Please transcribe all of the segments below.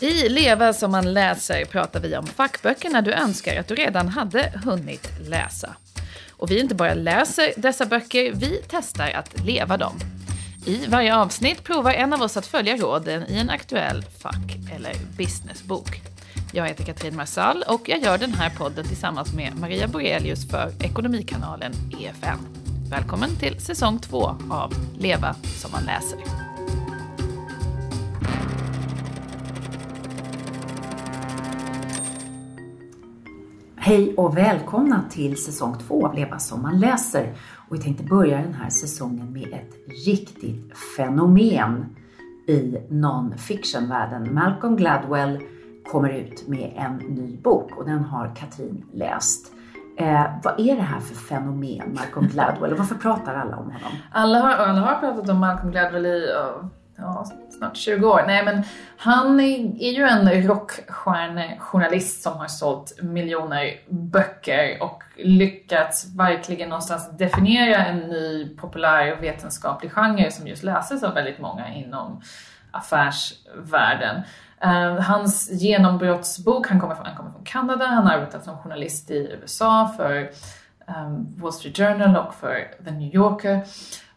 I Leva som man läser pratar vi om fackböckerna du önskar att du redan hade hunnit läsa. Och vi inte bara läser dessa böcker, vi testar att leva dem. I varje avsnitt provar en av oss att följa råden i en aktuell fack eller businessbok. Jag heter Katrin Marsall och jag gör den här podden tillsammans med Maria Borelius för Ekonomikanalen EFN. Välkommen till säsong två av Leva som man läser. Hej och välkomna till säsong två av Leva som man läser. Och vi tänkte börja den här säsongen med ett riktigt fenomen i non-fiction-världen. Malcolm Gladwell kommer ut med en ny bok och den har Katrin läst. Eh, vad är det här för fenomen, Malcolm Gladwell, och varför pratar alla om honom? Alla har, alla har pratat om Malcolm Gladwell i ja, snart 20 år. Nej, men han är, ju en rockstjärnejournalist som har sålt miljoner böcker och lyckats verkligen någonstans definiera en ny populär och vetenskaplig genre som just läses av väldigt många inom affärsvärlden. Uh, hans genombrottsbok, han kommer, från, han kommer från Kanada, han har arbetat som journalist i USA för um, Wall Street Journal och för The New Yorker.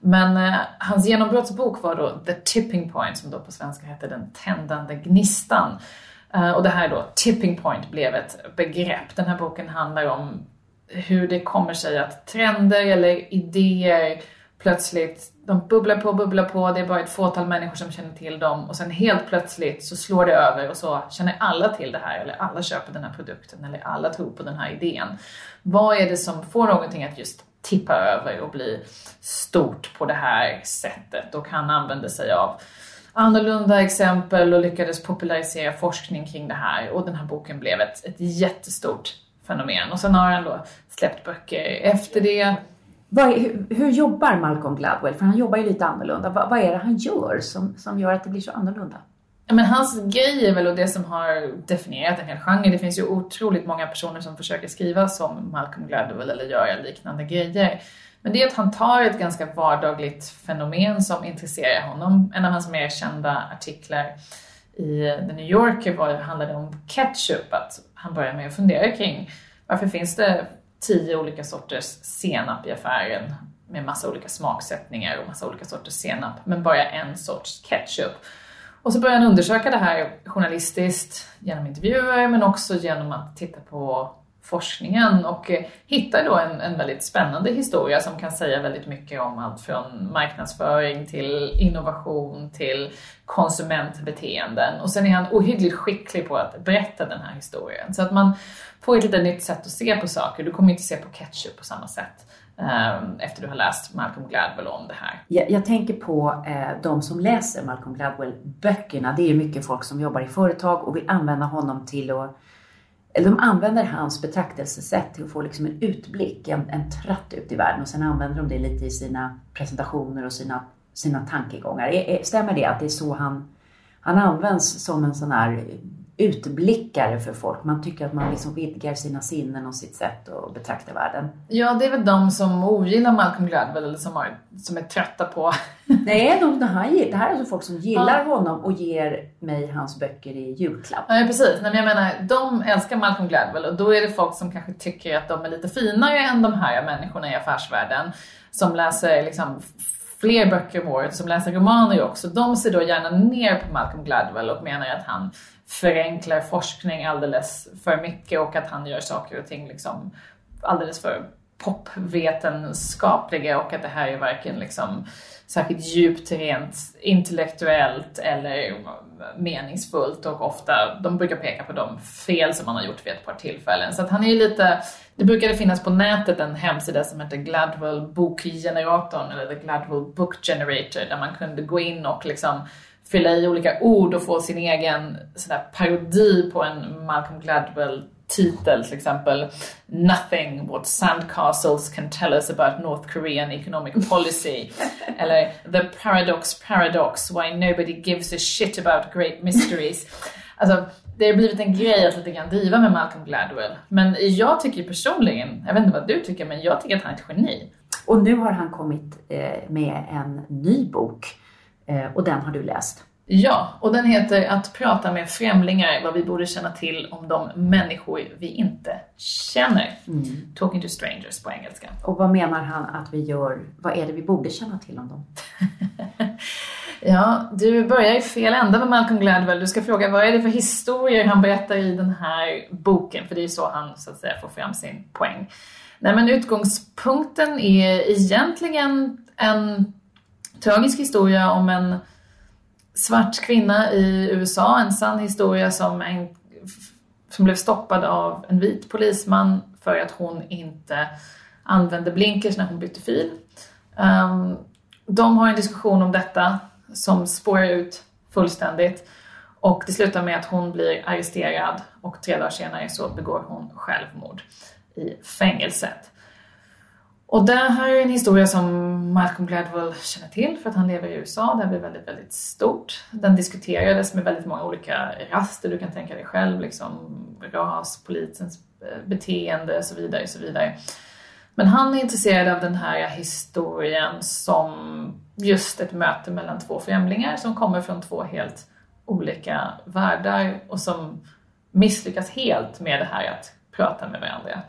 Men eh, hans genombrottsbok var då The Tipping Point, som då på svenska hette Den tändande gnistan. Eh, och det här då, Tipping Point, blev ett begrepp. Den här boken handlar om hur det kommer sig att trender eller idéer plötsligt, de bubblar på, bubblar på, det är bara ett fåtal människor som känner till dem och sen helt plötsligt så slår det över och så känner alla till det här eller alla köper den här produkten eller alla tror på den här idén. Vad är det som får någonting att just tippa över och bli stort på det här sättet? Och han använde sig av annorlunda exempel och lyckades popularisera forskning kring det här och den här boken blev ett, ett jättestort fenomen. Och sen har han då släppt böcker efter det är, hur, hur, jobbar Malcolm Gladwell? För han jobbar ju lite annorlunda. Vad, vad är det han gör som, som gör att det blir så annorlunda? Men hans grej är väl och det som har definierat en hel genre. Det finns ju otroligt många personer som försöker skriva som Malcolm Gladwell eller göra liknande grejer. Men det är att han tar ett ganska vardagligt fenomen som intresserar honom. En av hans mer kända artiklar i The New Yorker var, handlade om ketchup. Att han börjar med att fundera kring varför finns det tio olika sorters senap i affären med massa olika smaksättningar och massa olika sorters senap, men bara en sorts ketchup. Och så börjar han undersöka det här journalistiskt genom intervjuer men också genom att titta på forskningen och eh, hittar då en, en väldigt spännande historia som kan säga väldigt mycket om allt från marknadsföring till innovation till konsumentbeteenden. Och sen är han ohyggligt skicklig på att berätta den här historien. Så att man får ett lite nytt sätt att se på saker. Du kommer inte se på ketchup på samma sätt Ehm, efter du har läst Malcolm Gladwell om det här. Jag, jag tänker på eh, de som läser Malcolm Gladwell-böckerna. Det är mycket folk som jobbar i företag och vill använda honom till att eller de använder hans betraktelsesätt till att få liksom en utblick, en, en tratt ut i världen och sen använder de det lite i sina presentationer och sina, sina tankegångar. Stämmer det att det är så han, han används som en sån här utblickare för folk. Man tycker att man liksom vidgar sina sinnen och sitt sätt att betrakta världen. Ja, det är väl de som ogillar Malcolm Gladwell eller som, har, som är trötta på... Nej, de, det, här, det här är alltså folk som gillar ja. honom och ger mig hans böcker i julklapp. Ja, precis. Nej, men jag menar, de älskar Malcolm Gladwell och då är det folk som kanske tycker att de är lite finare än de här människorna i affärsvärlden som läser liksom fler böcker om året, som läser romaner också. De ser då gärna ner på Malcolm Gladwell och menar att han förenklar forskning alldeles för mycket och att han gör saker och ting liksom alldeles för popvetenskapliga och att det här är varken liksom särskilt djupt rent intellektuellt eller meningsfullt och ofta, de brukar peka på de fel som man har gjort vid ett par tillfällen. Så att han är ju lite, det brukade finnas på nätet en hemsida som heter Gladwell bokgeneratorn eller The Gladwell Book Generator där man kunde gå in och liksom fylla i olika ord och få sin egen sån parodi på en Malcolm Gladwell titel, till exempel Nothing what sandcastles can tell us about North Korean economic policy. Eller The paradox paradox, why nobody gives a shit about great mysteries. Alltså, det har blivit en grej att lite grann driva med Malcolm Gladwell. Men jag tycker personligen, jag vet inte vad du tycker, men jag tycker att han är ett geni. Och nu har han kommit eh, med en ny bok och den har du läst. Ja, och den heter Att prata med främlingar, vad vi borde känna till om de människor vi inte känner. Mm. Talking to strangers på engelska. Och vad menar han att vi gör? Vad är det vi borde känna till om dem? Ja, du börjar i fel ända med Malcolm Gladwell. Du ska fråga vad är det för historier han berättar i den här boken? För det är så han så att säga får fram sin poäng. Nej, men utgångspunkten är egentligen en tragisk historia om en svart kvinna i USA, en sann historia som, en, som blev stoppad av en vit polisman för att hon inte använde blinkers när hon bytte fil. Um, de har en diskussion om detta som spårar ut fullständigt och det slutar med att hon blir arresterad och tre dagar senare så begår hon självmord i fängelset. Och det här är en historia som Malcolm Gladwell känner till för att han lever i USA. Det blir väldigt, väldigt stort. Den diskuterades med väldigt många olika raster. Du kan tänka dig själv, liksom ras, polisens eh, beteende och så vidare. Och så vidare. Men han är intresserad av den här historien som just ett möte mellan två främlingar som kommer från två helt olika världar och som misslyckas helt med det här att prata med varandra.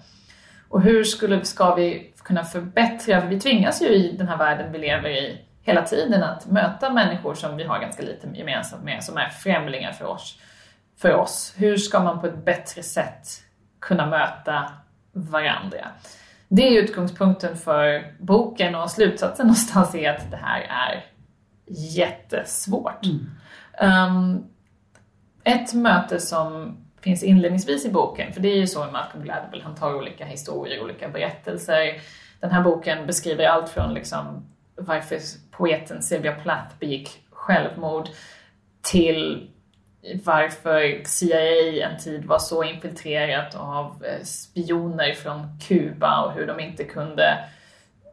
Och hur skulle, ska vi kunna förbättra, för vi tvingas ju i den här världen vi lever i hela tiden att möta människor som vi har ganska lite gemensamt med, som är främlingar för oss. För oss. Hur ska man på ett bättre sätt kunna möta varandra? Det är utgångspunkten för boken och slutsatsen någonstans är att det här är jättesvårt. Mm. Um, ett möte som finns inledningsvis i boken, för det är ju så med Malcolm Gladwell, han tar olika historier, olika berättelser. Den här boken beskriver allt från liksom varför poeten Sylvia Plath begick självmord till varför CIA en tid var så infiltrerat av eh, spioner från Kuba och hur de inte kunde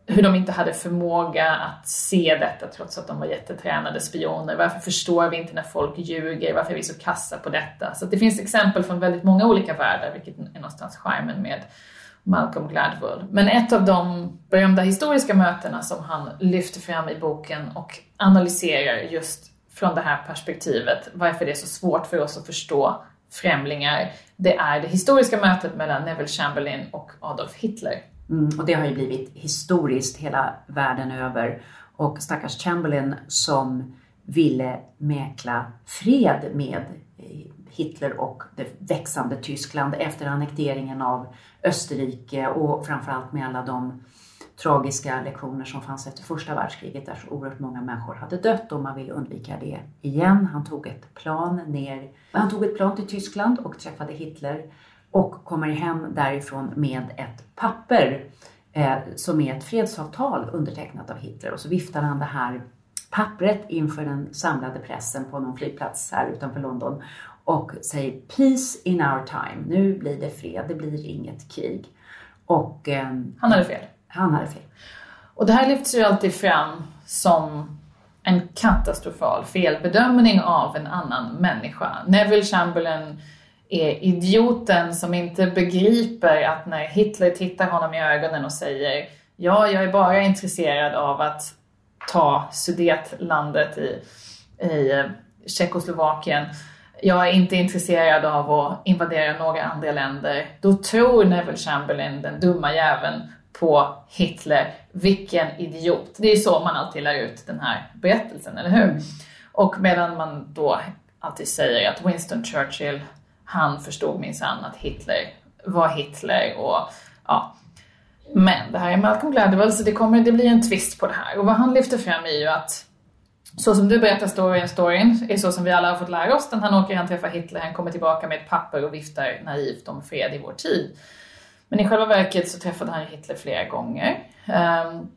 hur de inte hade förmåga att se detta trots att de var jättetränade spioner. Varför förstår vi inte när folk ljuger? Varför är vi så kassa på detta? Så det finns exempel från väldigt många olika världar, vilket är någonstans charmen med Malcolm Gladwell. Men ett av de berömda historiska mötena som han lyfter fram i boken och analyserar just från det här perspektivet, varför det är så svårt för oss att förstå främlingar, det är det historiska mötet mellan Neville Chamberlain och Adolf Hitler. Mm, och det har ju blivit historiskt hela världen över. Och stackars Chamberlain som ville mäkla fred med Hitler och det växande Tyskland efter annekteringen av Österrike och framförallt med alla de tragiska lektioner som fanns efter första världskriget där så oerhört många människor hade dött och man ville undvika det igen. Han tog ett plan ner, han tog ett plan till Tyskland och träffade Hitler och kommer hem därifrån med ett papper eh, som är ett fredsavtal undertecknat av Hitler och så viftar han det här pappret inför den samlade pressen på någon flygplats här utanför London och säger Peace in our time. Nu blir det fred, det blir inget krig. Och, eh, han hade fel. Han hade fel. Och det här lyfts ju alltid fram som en katastrofal felbedömning av en annan människa. Neville Chamberlain är idioten som inte begriper att när Hitler tittar honom i ögonen och säger ja, jag är bara intresserad av att ta Sudetlandet i, i Tjeckoslovakien. Jag är inte intresserad av att invadera några andra länder. Då tror Neville Chamberlain, den dumma jäveln, på Hitler. Vilken idiot. Det är så man alltid lär ut den här berättelsen, eller hur? Mm. Och medan man då alltid säger att Winston Churchill, han förstod minsann att Hitler var Hitler och ja. Men det här är Malcolm Gladwell så det, kommer, det blir en twist på det här. Och vad han lyfter fram är ju att så som du berättar storyn, storyn är så som vi alla har fått lära oss. Den han åker, han träffar Hitler, han kommer tillbaka med ett papper och viftar naivt om fred i vår tid. Men i själva verket så träffade han Hitler flera gånger. Um,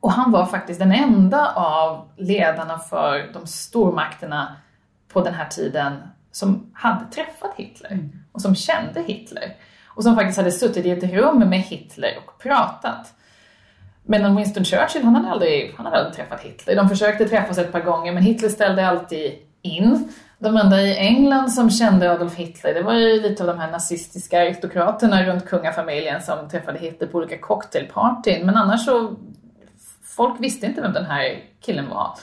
och han var faktiskt den enda av ledarna för de stormakterna på den här tiden som hade träffat Hitler mm. och som kände Hitler. Och som faktiskt hade suttit i ett rum med Hitler och pratat. Medan Winston Churchill, han hade aldrig, han hade aldrig träffat Hitler. De försökte träffas ett par gånger men Hitler ställde alltid in. De enda i England som kände Adolf Hitler, det var ju lite av de här nazistiska aristokraterna runt kungafamiljen som träffade Hitler på olika cocktailpartyn. Men annars så, folk visste inte vem den här killen var.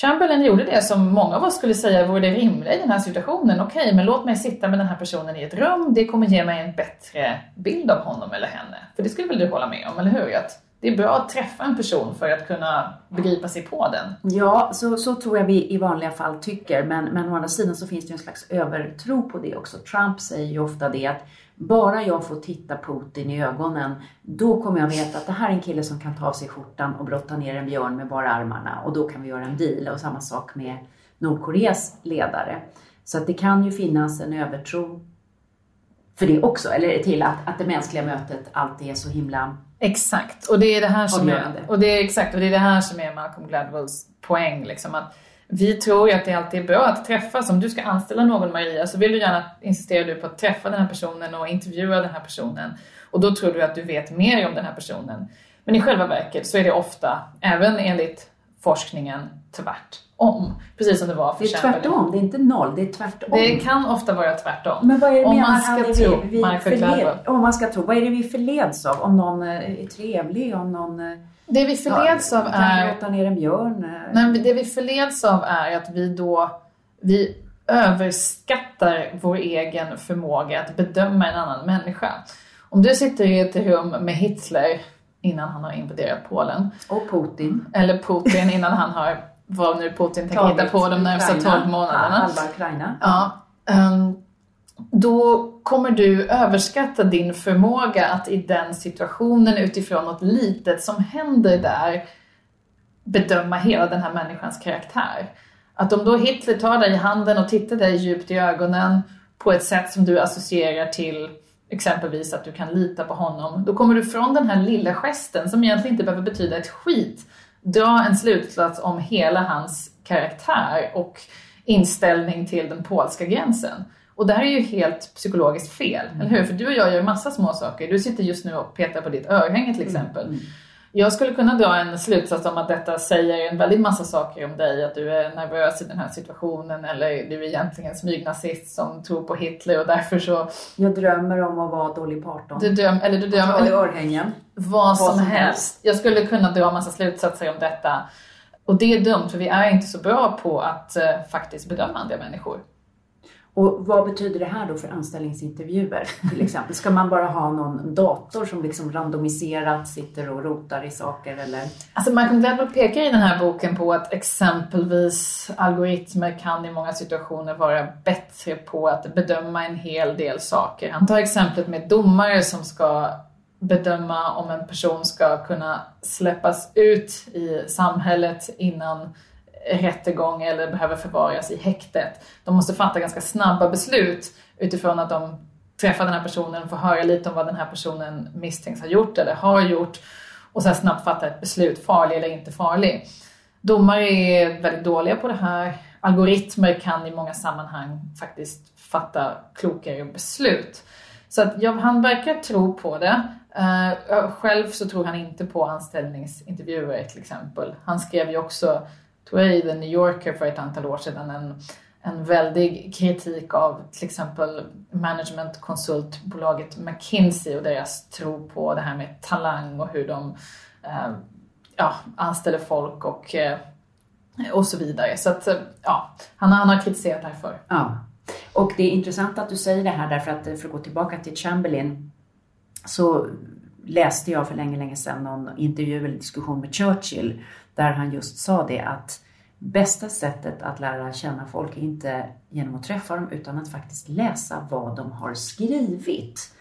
Chamberlain gjorde det som många av oss skulle säga vore det rimliga i den här situationen. Okej, okay, men låt mig sitta med den här personen i ett rum. Det kommer ge mig en bättre bild av honom eller henne. För det skulle väl du hålla med om, eller hur? Att det är bra att träffa en person för att kunna begripa sig på den. Ja, så, så tror jag vi i vanliga fall tycker. Men, men å andra sidan så finns det en slags övertro på det också. Trump säger ju ofta det att bara jag får titta Putin i ögonen, då kommer jag veta att det här är en kille som kan ta av sig skjortan och brotta ner en björn med bara armarna och då kan vi göra en deal. Och samma sak med Nordkoreas ledare. Så att det kan ju finnas en övertro för det också, eller till att, att det mänskliga mötet alltid är så himla Exakt, och det är det här som är, och det är, exakt, och det är det här som är Malcolm Gladwells poäng. Liksom, att vi tror ju att det alltid är bra att träffas. Om du ska anställa någon Maria så vill du gärna insistera du på att träffa den här personen och intervjua den här personen. Och då tror du att du vet mer om den här personen. Men i själva verket så är det ofta, även enligt forskningen, tvärtom. Precis som det var för Det är tvärtom, det är inte noll, det är tvärtom. Det kan ofta vara tvärtom. Men vad är det om man ska tro vi, vi förled, Om man ska tro, vad är det vi förleds av? Om någon är trevlig, om någon det vi förleds ja, av är... Kan ner en björn? Nej, det vi förleds av är att vi då vi överskattar vår egen förmåga att bedöma en annan människa. Om du sitter i ett rum med Hitler innan han har invaderat Polen. Och Putin. Eller Putin innan han har, vad nu Putin tänker hitta på de närmsta 12 månaderna. Halva Ukraina. Ja. Um, då kommer du överskatta din förmåga att i den situationen utifrån något litet som händer där bedöma hela den här människans karaktär. Att om då Hitler tar dig i handen och tittar dig djupt i ögonen på ett sätt som du associerar till exempelvis att du kan lita på honom, då kommer du från den här lilla gesten som egentligen inte behöver betyda ett skit, dra en slutsats om hela hans karaktär och inställning till den polska gränsen. Och det här är ju helt psykologiskt fel, mm. eller hur? För du och jag gör massa små saker. Du sitter just nu och petar på ditt örhänge till mm. exempel. Mm. Jag skulle kunna dra en slutsats om att detta säger en väldigt massa saker om dig. Att du är nervös i den här situationen eller du är egentligen en smygnazist som tror på Hitler och därför så... Jag drömmer om att vara Dolly Parton. Du dröm, eller du drömmer eller örhängen. Vad, vad som, som helst. helst. Jag skulle kunna dra en massa slutsatser om detta. Och det är dumt för vi är inte så bra på att uh, faktiskt bedöma andra människor. Och vad betyder det här då för anställningsintervjuer till exempel? Ska man bara ha någon dator som liksom randomiserat sitter och rotar i saker eller? Alltså Michael Gladwell pekar i den här boken på att exempelvis algoritmer kan i många situationer vara bättre på att bedöma en hel del saker. Han tar exemplet med domare som ska bedöma om en person ska kunna släppas ut i samhället innan rättegång eller behöver förvaras i häktet. De måste fatta ganska snabba beslut utifrån att de träffar den här personen, och får höra lite om vad den här personen misstänks ha gjort eller har gjort och sen snabbt fatta ett beslut, farlig eller inte farlig. Domare är väldigt dåliga på det här. Algoritmer kan i många sammanhang faktiskt fatta klokare beslut. Så att ja, han verkar tro på det. Uh, själv så tror han inte på anställningsintervjuer till exempel. Han skrev ju också tror jag i The New Yorker för ett antal år sedan en, en väldig kritik av till exempel managementkonsultbolaget McKinsey och deras tro på det här med talang och hur de eh, ja, anställer folk och, eh, och så vidare. Så att, ja, han, han har kritiserat det här för. Ja. Och det är intressant att du säger det här därför att eh, för att gå tillbaka till Chamberlain så läste jag för länge, länge sedan någon intervju eller diskussion med Churchill där han just sa det att bästa sättet att lära känna folk är inte genom att träffa dem utan att faktiskt läsa vad de har skrivit.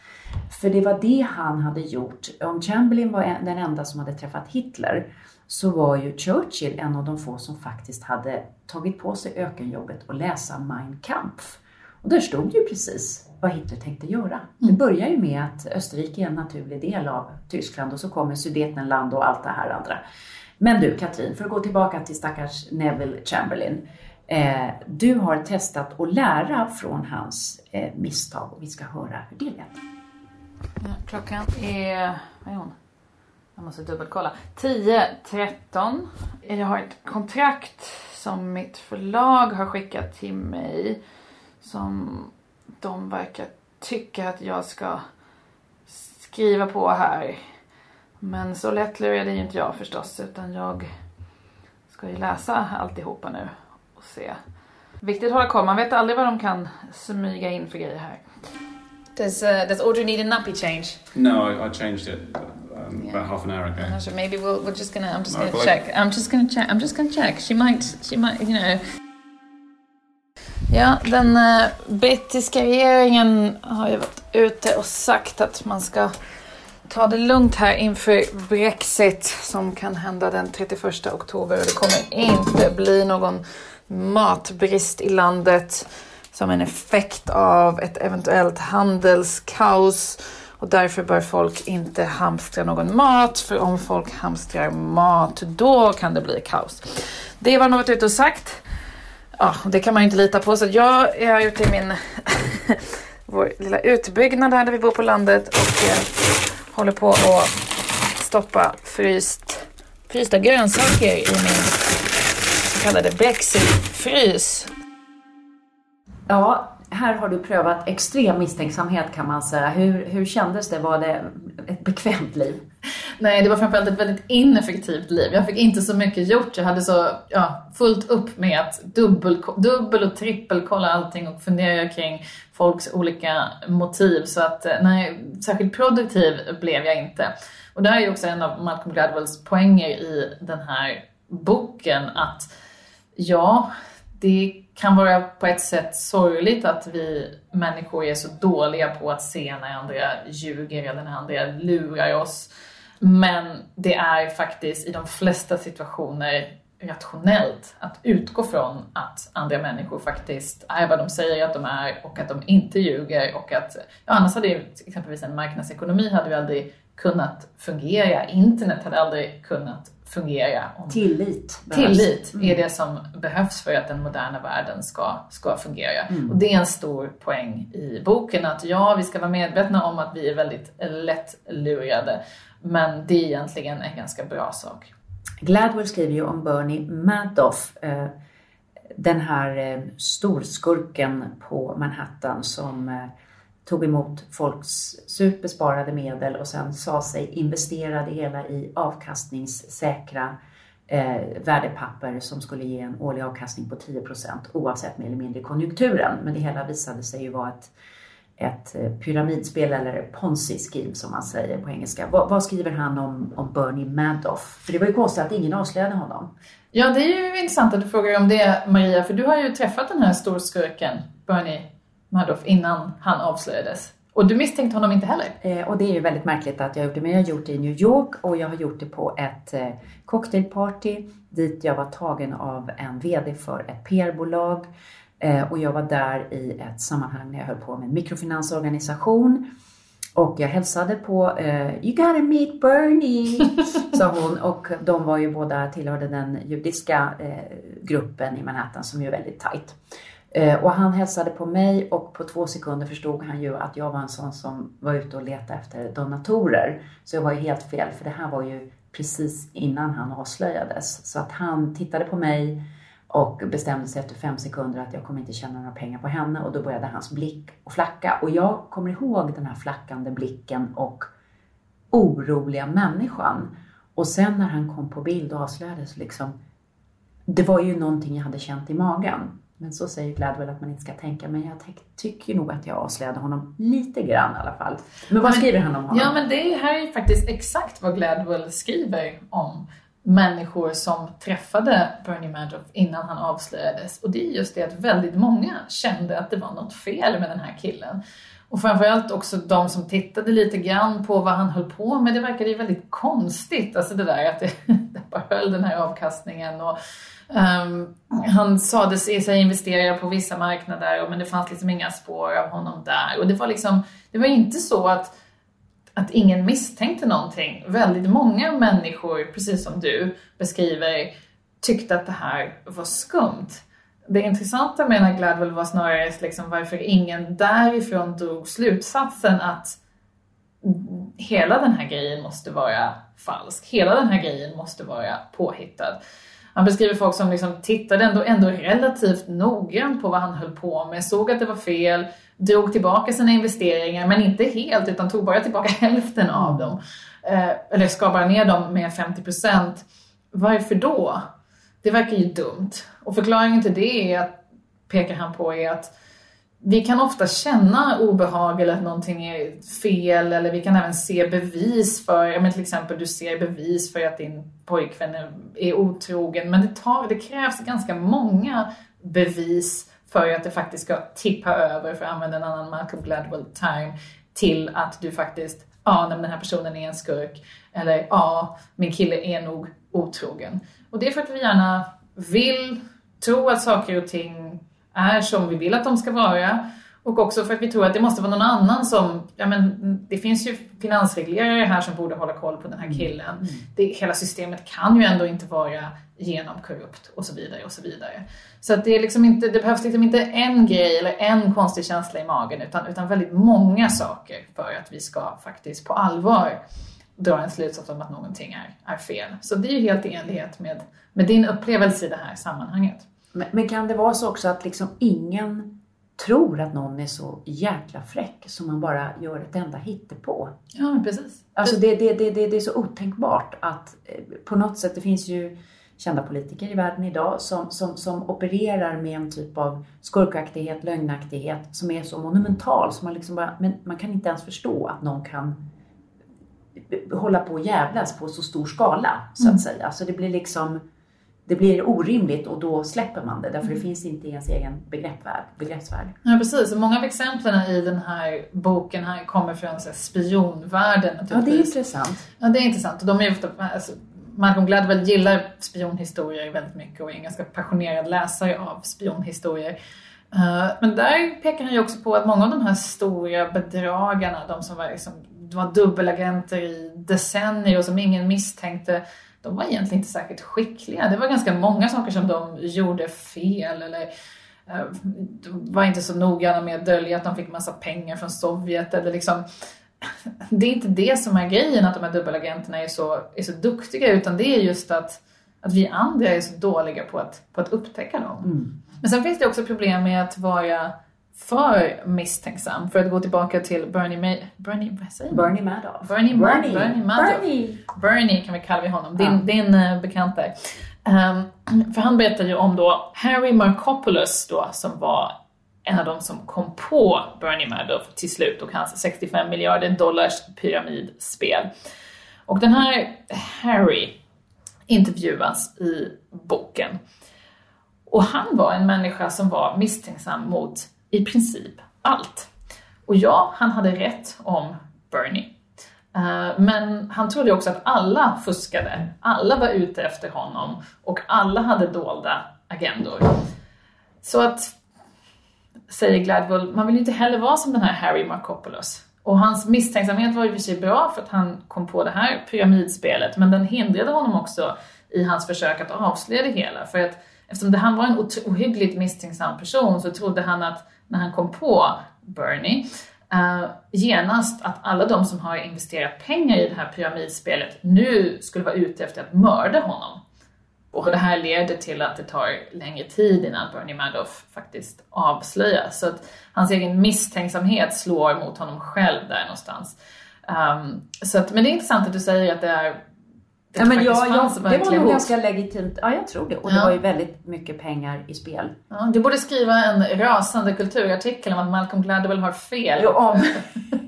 För det var det han hade gjort. Om Chamberlain var den enda som hade träffat Hitler så var ju Churchill en av de få som faktiskt hade tagit på sig ökenjobbet och läsa Mein Kampf. Och där stod ju precis vad Hitler tänkte göra. Det mm. börjar ju med att Österrike är en naturlig del av Tyskland och så kommer Sudetenland och allt det här andra. Men du Katrin, för att gå tillbaka till stackars Neville Chamberlain. Eh, du har testat att lära från hans eh, misstag och vi ska höra hur det lät. Ja, klockan är, vad är hon? Jag måste dubbelkolla. 10.13. Jag har ett kontrakt som mitt förlag har skickat till mig. Som de verkar tycka att jag ska skriva på här. Men så lättlurad är ju inte jag förstås utan jag ska ju läsa alltihopa nu och se. Viktigt att hålla koll, man vet aldrig vad de kan smyga in för grejer här. Does, uh, does Audrey need a nappy change? No, I, I changed it um, yeah. about half an hour ago. So maybe we'll, we're just gonna. I'm just gonna check. I'm just gonna check. I'm just gonna check. She might. She might. You know. Ja, den uh, brittiska regeringen har ju varit ute och sagt att man ska ta det lugnt här inför Brexit som kan hända den 31 oktober. Och det kommer inte bli någon matbrist i landet som en effekt av ett eventuellt handelskaos. Och därför bör folk inte hamstra någon mat, för om folk hamstrar mat, då kan det bli kaos. Det var något ute och sagt. Ja, det kan man ju inte lita på. Så jag är ute i min vår lilla utbyggnad här där vi bor på landet och eh, håller på att stoppa fryst, frysta grönsaker i min så kallade Brexit-frys. Ja, här har du prövat extrem misstänksamhet kan man säga. Hur, hur kändes det? Var det ett bekvämt liv? Nej, det var framförallt ett väldigt ineffektivt liv. Jag fick inte så mycket gjort. Jag hade så ja, fullt upp med att dubbel, dubbel och trippelkolla allting och fundera kring folks olika motiv. Så att eh, nej, särskilt produktiv blev jag inte. Och det här är ju också en av Malcolm Gladwells poänger i den här boken att ja, det kan vara på ett sätt sorgligt att vi människor är så dåliga på att se när andra ljuger eller när andra lurar oss. Men det är faktiskt i de flesta situationer rationellt att utgå från att andra människor faktiskt är vad de säger att de är och att de inte ljuger och att, ja, annars hade ju exempelvis en marknadsekonomi hade ju aldrig kunnat fungera. Internet hade aldrig kunnat fungera. Om... Tillit. Tillit mm. är det som behövs för att den moderna världen ska, ska fungera. Mm. Och det är en stor poäng i boken att ja, vi ska vara medvetna om att vi är väldigt lätt lurade. Men det är egentligen en ganska bra sak. Gladwell skriver ju om Bernie Madoff, eh, den här eh, storskurken på Manhattan som eh, tog emot folks surt besparade medel och sen sa sig investera det hela i avkastningssäkra eh, värdepapper som skulle ge en årlig avkastning på 10% oavsett mer eller mindre konjunkturen. Men det hela visade sig ju vara ett, ett eh, pyramidspel eller ponzi scheme som man säger på engelska. Vad, vad, skriver han om, om Bernie Madoff? För det var ju konstigt att ingen avslöjade honom. Ja, det är ju intressant att du frågar om det Maria, för du har ju träffat den här storskurken Bernie Madoff innan han avslöjades. Och du misstänkte honom inte heller? Eh, och det är ju väldigt märkligt att jag det. Men jag har gjort det i New York och jag har gjort det på ett eh, cocktailparty dit jag var tagen av en VD för ett PR-bolag. Eh, och jag var där i ett sammanhang när jag höll på med en mikrofinansorganisation. Och jag hälsade på eh, You gotta meet Bernie, sa hon. Och de var ju båda tillhörde den judiska eh, gruppen i Manhattan som är väldigt tight. Eh, och han hälsade på mig och på två sekunder förstod han ju att jag var en sån som var ute och letade efter donatorer. Så jag var ju helt fel, för det här var ju precis innan han avslöjades. Så att han tittade på mig och bestämde sig efter fem sekunder att jag kommer inte tjäna några pengar på henne och då började hans blick att flacka. Och jag kommer ihåg den här flackande blicken och oroliga människan. Och sen när han kom på bild och avslöjades liksom, det var ju någonting jag hade känt i magen. Men så säger Gladwell att man inte ska tänka, men jag tycker nog att jag avslöjade honom lite grann i alla fall. Men vad men, skriver han om honom? Ja, men det här är faktiskt exakt vad Gladwell skriver om människor som träffade Bernie Madoff innan han avslöjades. Och det är just det att väldigt många kände att det var något fel med den här killen. Och framförallt också de som tittade lite grann på vad han höll på med. Det verkade ju väldigt konstigt, alltså det där att det, det bara höll den här avkastningen. Och Um, han sades sig investera på vissa marknader men det fanns liksom inga spår av honom där. Och det var liksom, det var inte så att, att ingen misstänkte någonting. Väldigt många människor, precis som du beskriver, tyckte att det här var skumt. Det intressanta med när Gladwell var snarare liksom varför ingen därifrån drog slutsatsen att hela den här grejen måste vara falsk. Hela den här grejen måste vara påhittad. Han beskriver folk som liksom tittade ändå, ändå relativt noggrant på vad han höll på med, såg att det var fel, drog tillbaka sina investeringar, men inte helt utan tog bara tillbaka hälften av dem. Eh, eller skar bara ner dem med 50 procent. Varför då? Det verkar ju dumt. Och förklaringen till det är att, pekar han på, är att vi kan ofta känna obehag eller att någonting är fel eller vi kan även se bevis för, ja men till exempel du ser bevis för att din pojkvän är otrogen men det, tar, det krävs ganska många bevis för att det faktiskt ska tippa över, för att använda en annan Malcolm Gladwell-term, till att du faktiskt, ja, men den här personen är en skurk, eller ja, min kille är nog otrogen. Och det är för att vi gärna vill tro att saker och ting är som vi vill att de ska vara. Och också för att vi tror att det måste vara någon annan som, ja men det finns ju finansreglerare här som borde hålla koll på den här killen. Mm. Det, hela systemet kan ju ändå inte vara genomkorrupt och så vidare och så vidare. Så att det, är liksom inte, det behövs liksom inte en grej eller en konstig känsla i magen utan, utan väldigt många saker för att vi ska faktiskt på allvar dra en slutsats om att någonting är, är fel. Så det är ju helt i enlighet med, med din upplevelse i det här sammanhanget. Men, men kan det vara så också att liksom ingen tror att någon är så jäkla fräck som man bara gör ett enda hittepå? Ja, precis. Alltså det, det, det, det, det är så otänkbart att eh, på något sätt, det finns ju kända politiker i världen idag som, som, som opererar med en typ av skurkaktighet, lögnaktighet som är så monumental så man liksom bara, men man kan inte ens förstå att någon kan hålla på och jävlas på så stor skala så att mm. säga. Så det blir liksom det blir orimligt och då släpper man det därför det mm. finns inte i ens egen begreppsvärld. begreppsvärld. Ja precis, och många av exemplen i den här boken här kommer från så här, spionvärlden. Ja, det är intressant. Ja, det är intressant. Och de är ofta, alltså, Malcolm Gladwell gillar spionhistorier väldigt mycket och är en ganska passionerad läsare av spionhistorier. Uh, men där pekar han ju också på att många av de här stora bedragarna, de som var, liksom, var dubbelagenter i decennier och som ingen misstänkte, de var egentligen inte särskilt skickliga. Det var ganska många saker som de gjorde fel eller uh, de var inte så noggranna med att dölja att de fick massa pengar från Sovjet eller liksom det är inte det som är grejen att de här dubbelagenterna är så, är så duktiga utan det är just att, att vi andra är så dåliga på att, på att upptäcka dem. Mm. Men sen finns det också problem med att vara för misstänksam. För att gå tillbaka till Bernie, May, Bernie, vad säger Bernie Madoff. Bernie, Bernie. Bernie Madoff. Bernie. Bernie kan vi kalla honom. Din, ja. din uh, bekant där. Um, för han berättar ju om då Harry Markopoulos då som var en av de som kom på Bernie Madoff till slut och hans 65 miljarder dollars pyramidspel. Och den här Harry intervjuas i boken. Och han var en människa som var misstänksam mot i princip allt. Och ja, han hade rätt om Bernie. Eh, men han trodde också att alla fuskade, alla var ute efter honom och alla hade dolda agendor. Så att säger Gladwell, man vill ju inte heller vara som den här Harry Markopoulos. Och hans misstänksamhet var ju för sig bra för att han kom på det här pyramidspelet, men den hindrade honom också i hans försök att avslöja det hela. För att eftersom han var en ohyggligt misstänksam person så trodde han att när han kom på Bernie, uh, genast att alla de som har investerat pengar i det här pyramidspelet nu skulle vara ute efter att mörda honom. Och det här leder till att det tar längre tid innan Bernie Madoff faktiskt avslöjas. Så att hans egen misstänksamhet slår mot honom själv där någonstans. Um, så att, men det är intressant att du säger att det är det ja, men jag, jag, det var nog ganska legitimt. Ja, jag tror det. Och ja. det var ju väldigt mycket pengar i spel. Ja, du borde skriva en rasande kulturartikel om att Malcolm Gladwell har fel. Ja, om.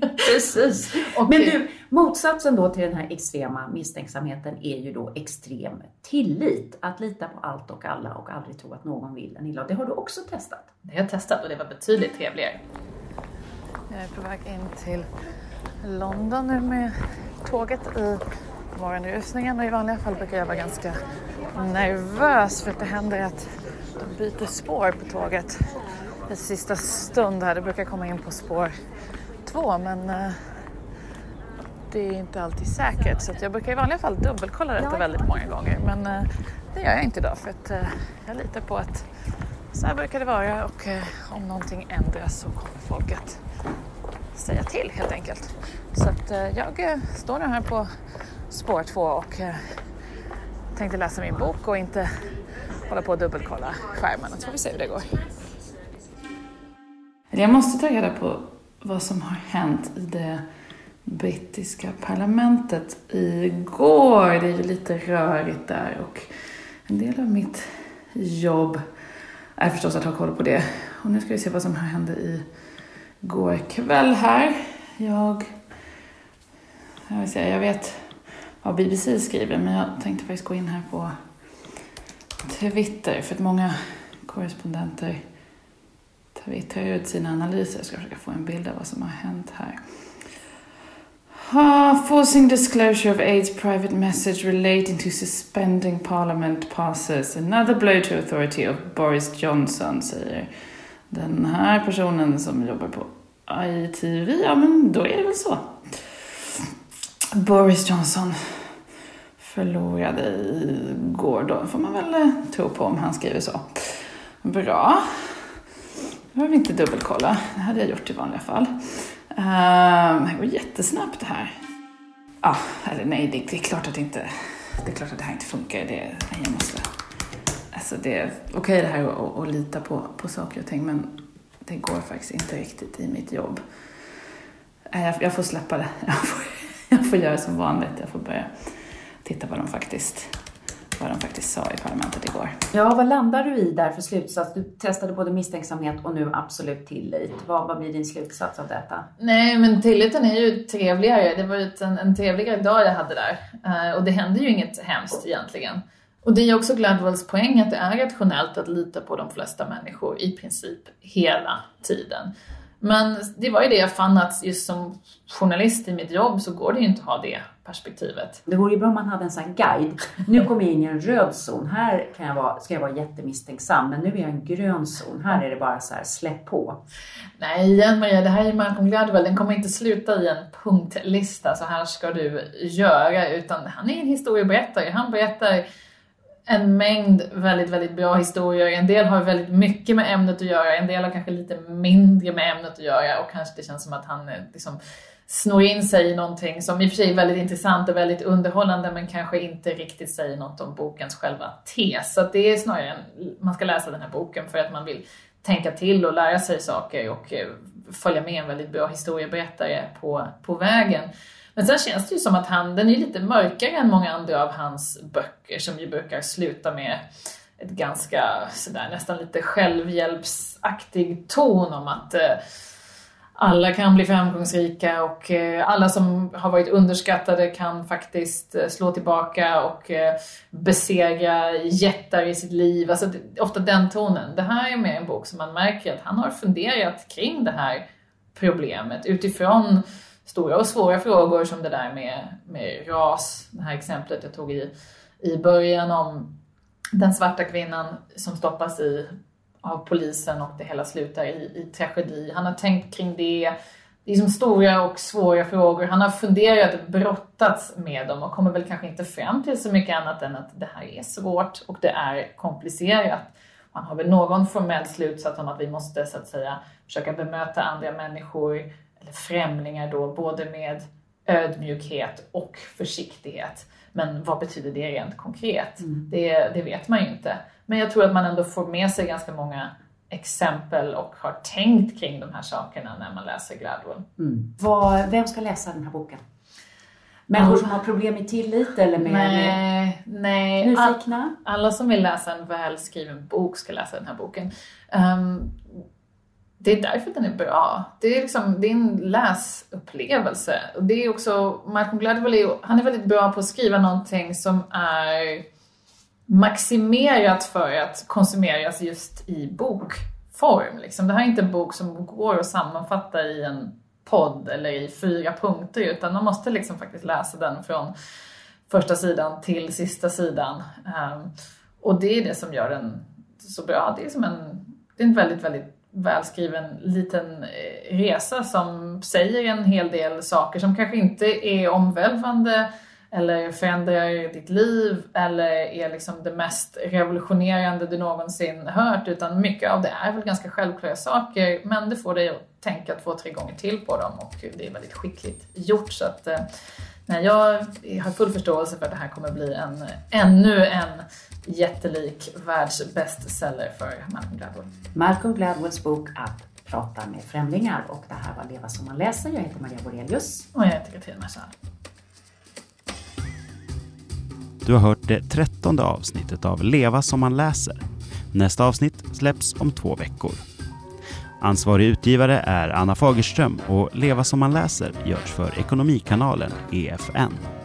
Precis. Och men du, motsatsen då till den här extrema misstänksamheten är ju då extrem tillit. Att lita på allt och alla och aldrig tro att någon vill en illa. Det har du också testat. Det har jag testat och det var betydligt trevligare. Jag är på väg in till London nu med tåget i morgonrusningen och i vanliga fall brukar jag vara ganska nervös för att det händer att de byter spår på tåget i sista stund här. Det brukar komma in på spår två men uh, det är inte alltid säkert så jag brukar i vanliga fall dubbelkolla detta väldigt många gånger men uh, det gör jag inte idag för att uh, jag litar på att så här brukar det vara och om någonting ändras så kommer folk att säga till helt enkelt. Så att jag står nu här på spår två och eh, tänkte läsa min bok och inte hålla på och dubbelkolla skärmen. Så får vi se hur det går. Jag måste ta reda på vad som har hänt i det brittiska parlamentet igår. Det är ju lite rörigt där och En del av mitt jobb är förstås att ha koll på det. Och nu ska vi se vad som hände i går kväll här. Jag, jag, vill säga, jag vet vad BBC skriver men jag tänkte faktiskt gå in här på Twitter för att många korrespondenter twittrar ut sina analyser. Jag ska försöka få en bild av vad som har hänt här. Uh, forcing disclosure of AIDS private message relating to suspending parliament passes another blow to authority of Boris Johnson, säger den här personen som jobbar på ITV. Ja, men då är det väl så. Boris Johnson förlorade igår då, får man väl eh, tro på om han skriver så. Bra. Nu behöver vi inte dubbelkolla. Det hade jag gjort i vanliga fall. Uh, det går jättesnabbt det här. Ja, ah, eller nej, det, det, är klart att det inte... Det är klart att det här inte funkar. Det, nej, jag måste... Alltså det är okej okay det här att, att lita på, på saker och ting, men det går faktiskt inte riktigt i mitt jobb. Jag, jag får släppa det. Jag får, jag får göra som vanligt. Jag får börja titta vad de faktiskt vad de faktiskt sa i parlamentet igår. Ja, vad landar du i där för slutsats? Du testade både misstänksamhet och nu absolut tillit. Vad, vad blir din slutsats av detta? Nej, men tilliten är ju trevligare. Det var ju en, en trevligare dag jag hade där. Uh, och det hände ju inget hemskt egentligen. Och det är också Gladwells poäng att det är rationellt att lita på de flesta människor i princip hela tiden. Men det var ju det jag fann att just som journalist i mitt jobb så går det ju inte att ha det perspektivet. Det vore ju bra om man hade en sån här guide. Nu kommer jag in i en röd zon. Här kan jag vara, ska jag vara jättemisstänksam. Men nu är jag i en grön zon. Här är det bara så här, släpp på. Nej, igen Maria, det här är Malcolm Gladwell. Den kommer inte sluta i en punktlista. Så här ska du göra. Utan han är en historieberättare. Han berättar en mängd väldigt, väldigt bra historier. En del har väldigt mycket med ämnet att göra, en del har kanske lite mindre med ämnet att göra och kanske det känns som att han eh, liksom snor in sig i någonting som i och för sig är väldigt intressant och väldigt underhållande men kanske inte riktigt säger något om bokens själva tes. Så det är snarare en, man ska läsa den här boken för att man vill tänka till och lära sig saker och eh, följa med en väldigt bra historieberättare på, på vägen. Men sen känns det ju som att han, den är lite mörkare än många andra av hans böcker som ju brukar sluta med ett ganska sådär nästan lite självhjälpsaktig ton om att eh, alla kan bli framgångsrika och eh, alla som har varit underskattade kan faktiskt eh, slå tillbaka och eh, besegra jättar i sitt liv. Alltså det, ofta den tonen. Det här är mer en bok som man märker att han har funderat kring det här problemet utifrån stora och svåra frågor som det där med, med ras, det här exemplet jag tog i, i början om den svarta kvinnan som stoppas i av polisen och det hela slutar i, i tragedi. Han har tänkt kring det. Det är som stora och svåra frågor. Han har funderat, brottats med dem och kommer väl kanske inte fram till så mycket annat än att det här är svårt och det är komplicerat. Han har väl någon formell slutsats om att vi måste så att säga försöka bemöta andra människor eller främlingar då, både med ödmjukhet och försiktighet. Men vad betyder det rent konkret? Mm. Det, det vet man ju inte. Men jag tror att man ändå får med sig ganska många exempel och har tänkt kring de här sakerna när man läser Gladwell. Mm. Vad, vem ska läsa den här boken? Människor som har problem med tillit eller med, nej, nej. nyfikna? alla som vill läsa en välskriven bok ska läsa den här boken. Um, det är därför den är bra. Det är, liksom, det är en läsupplevelse. Och det är också, Malcolm Gladwell är, han är väldigt bra på att skriva någonting som är maximerat för att konsumeras just i bokform. Liksom. Det här är inte en bok som går att sammanfatta i en podd eller i fyra punkter utan man måste liksom faktiskt läsa den från första sidan till sista sidan. Um, och det är det som gör den så bra. Det är som en, det är en väldigt, väldigt välskriven liten eh, resa som säger en hel del saker som kanske inte är omvälvande eller förändrar ditt liv eller är liksom det mest revolutionerande du någonsin hört utan mycket av det är väl ganska självklara saker men det får dig att tänka två, tre gånger till på dem och det är väldigt skickligt gjort. Så att eh, nej, jag har full förståelse för att det här kommer bli en, ännu en jättelik världsbestseller för Malcolm Gladwell. Malcolm Gladwells bok Att prata med främlingar och det här var Leva som man läser. Jag heter Maria Borelius. Och jag heter Katrin Marsall. Du har hört det trettonde avsnittet av Leva som man läser. Nästa avsnitt släpps om två veckor. Ansvarig utgivare är Anna Fagerström och Leva som man läser görs för Ekonomikanalen, EFN.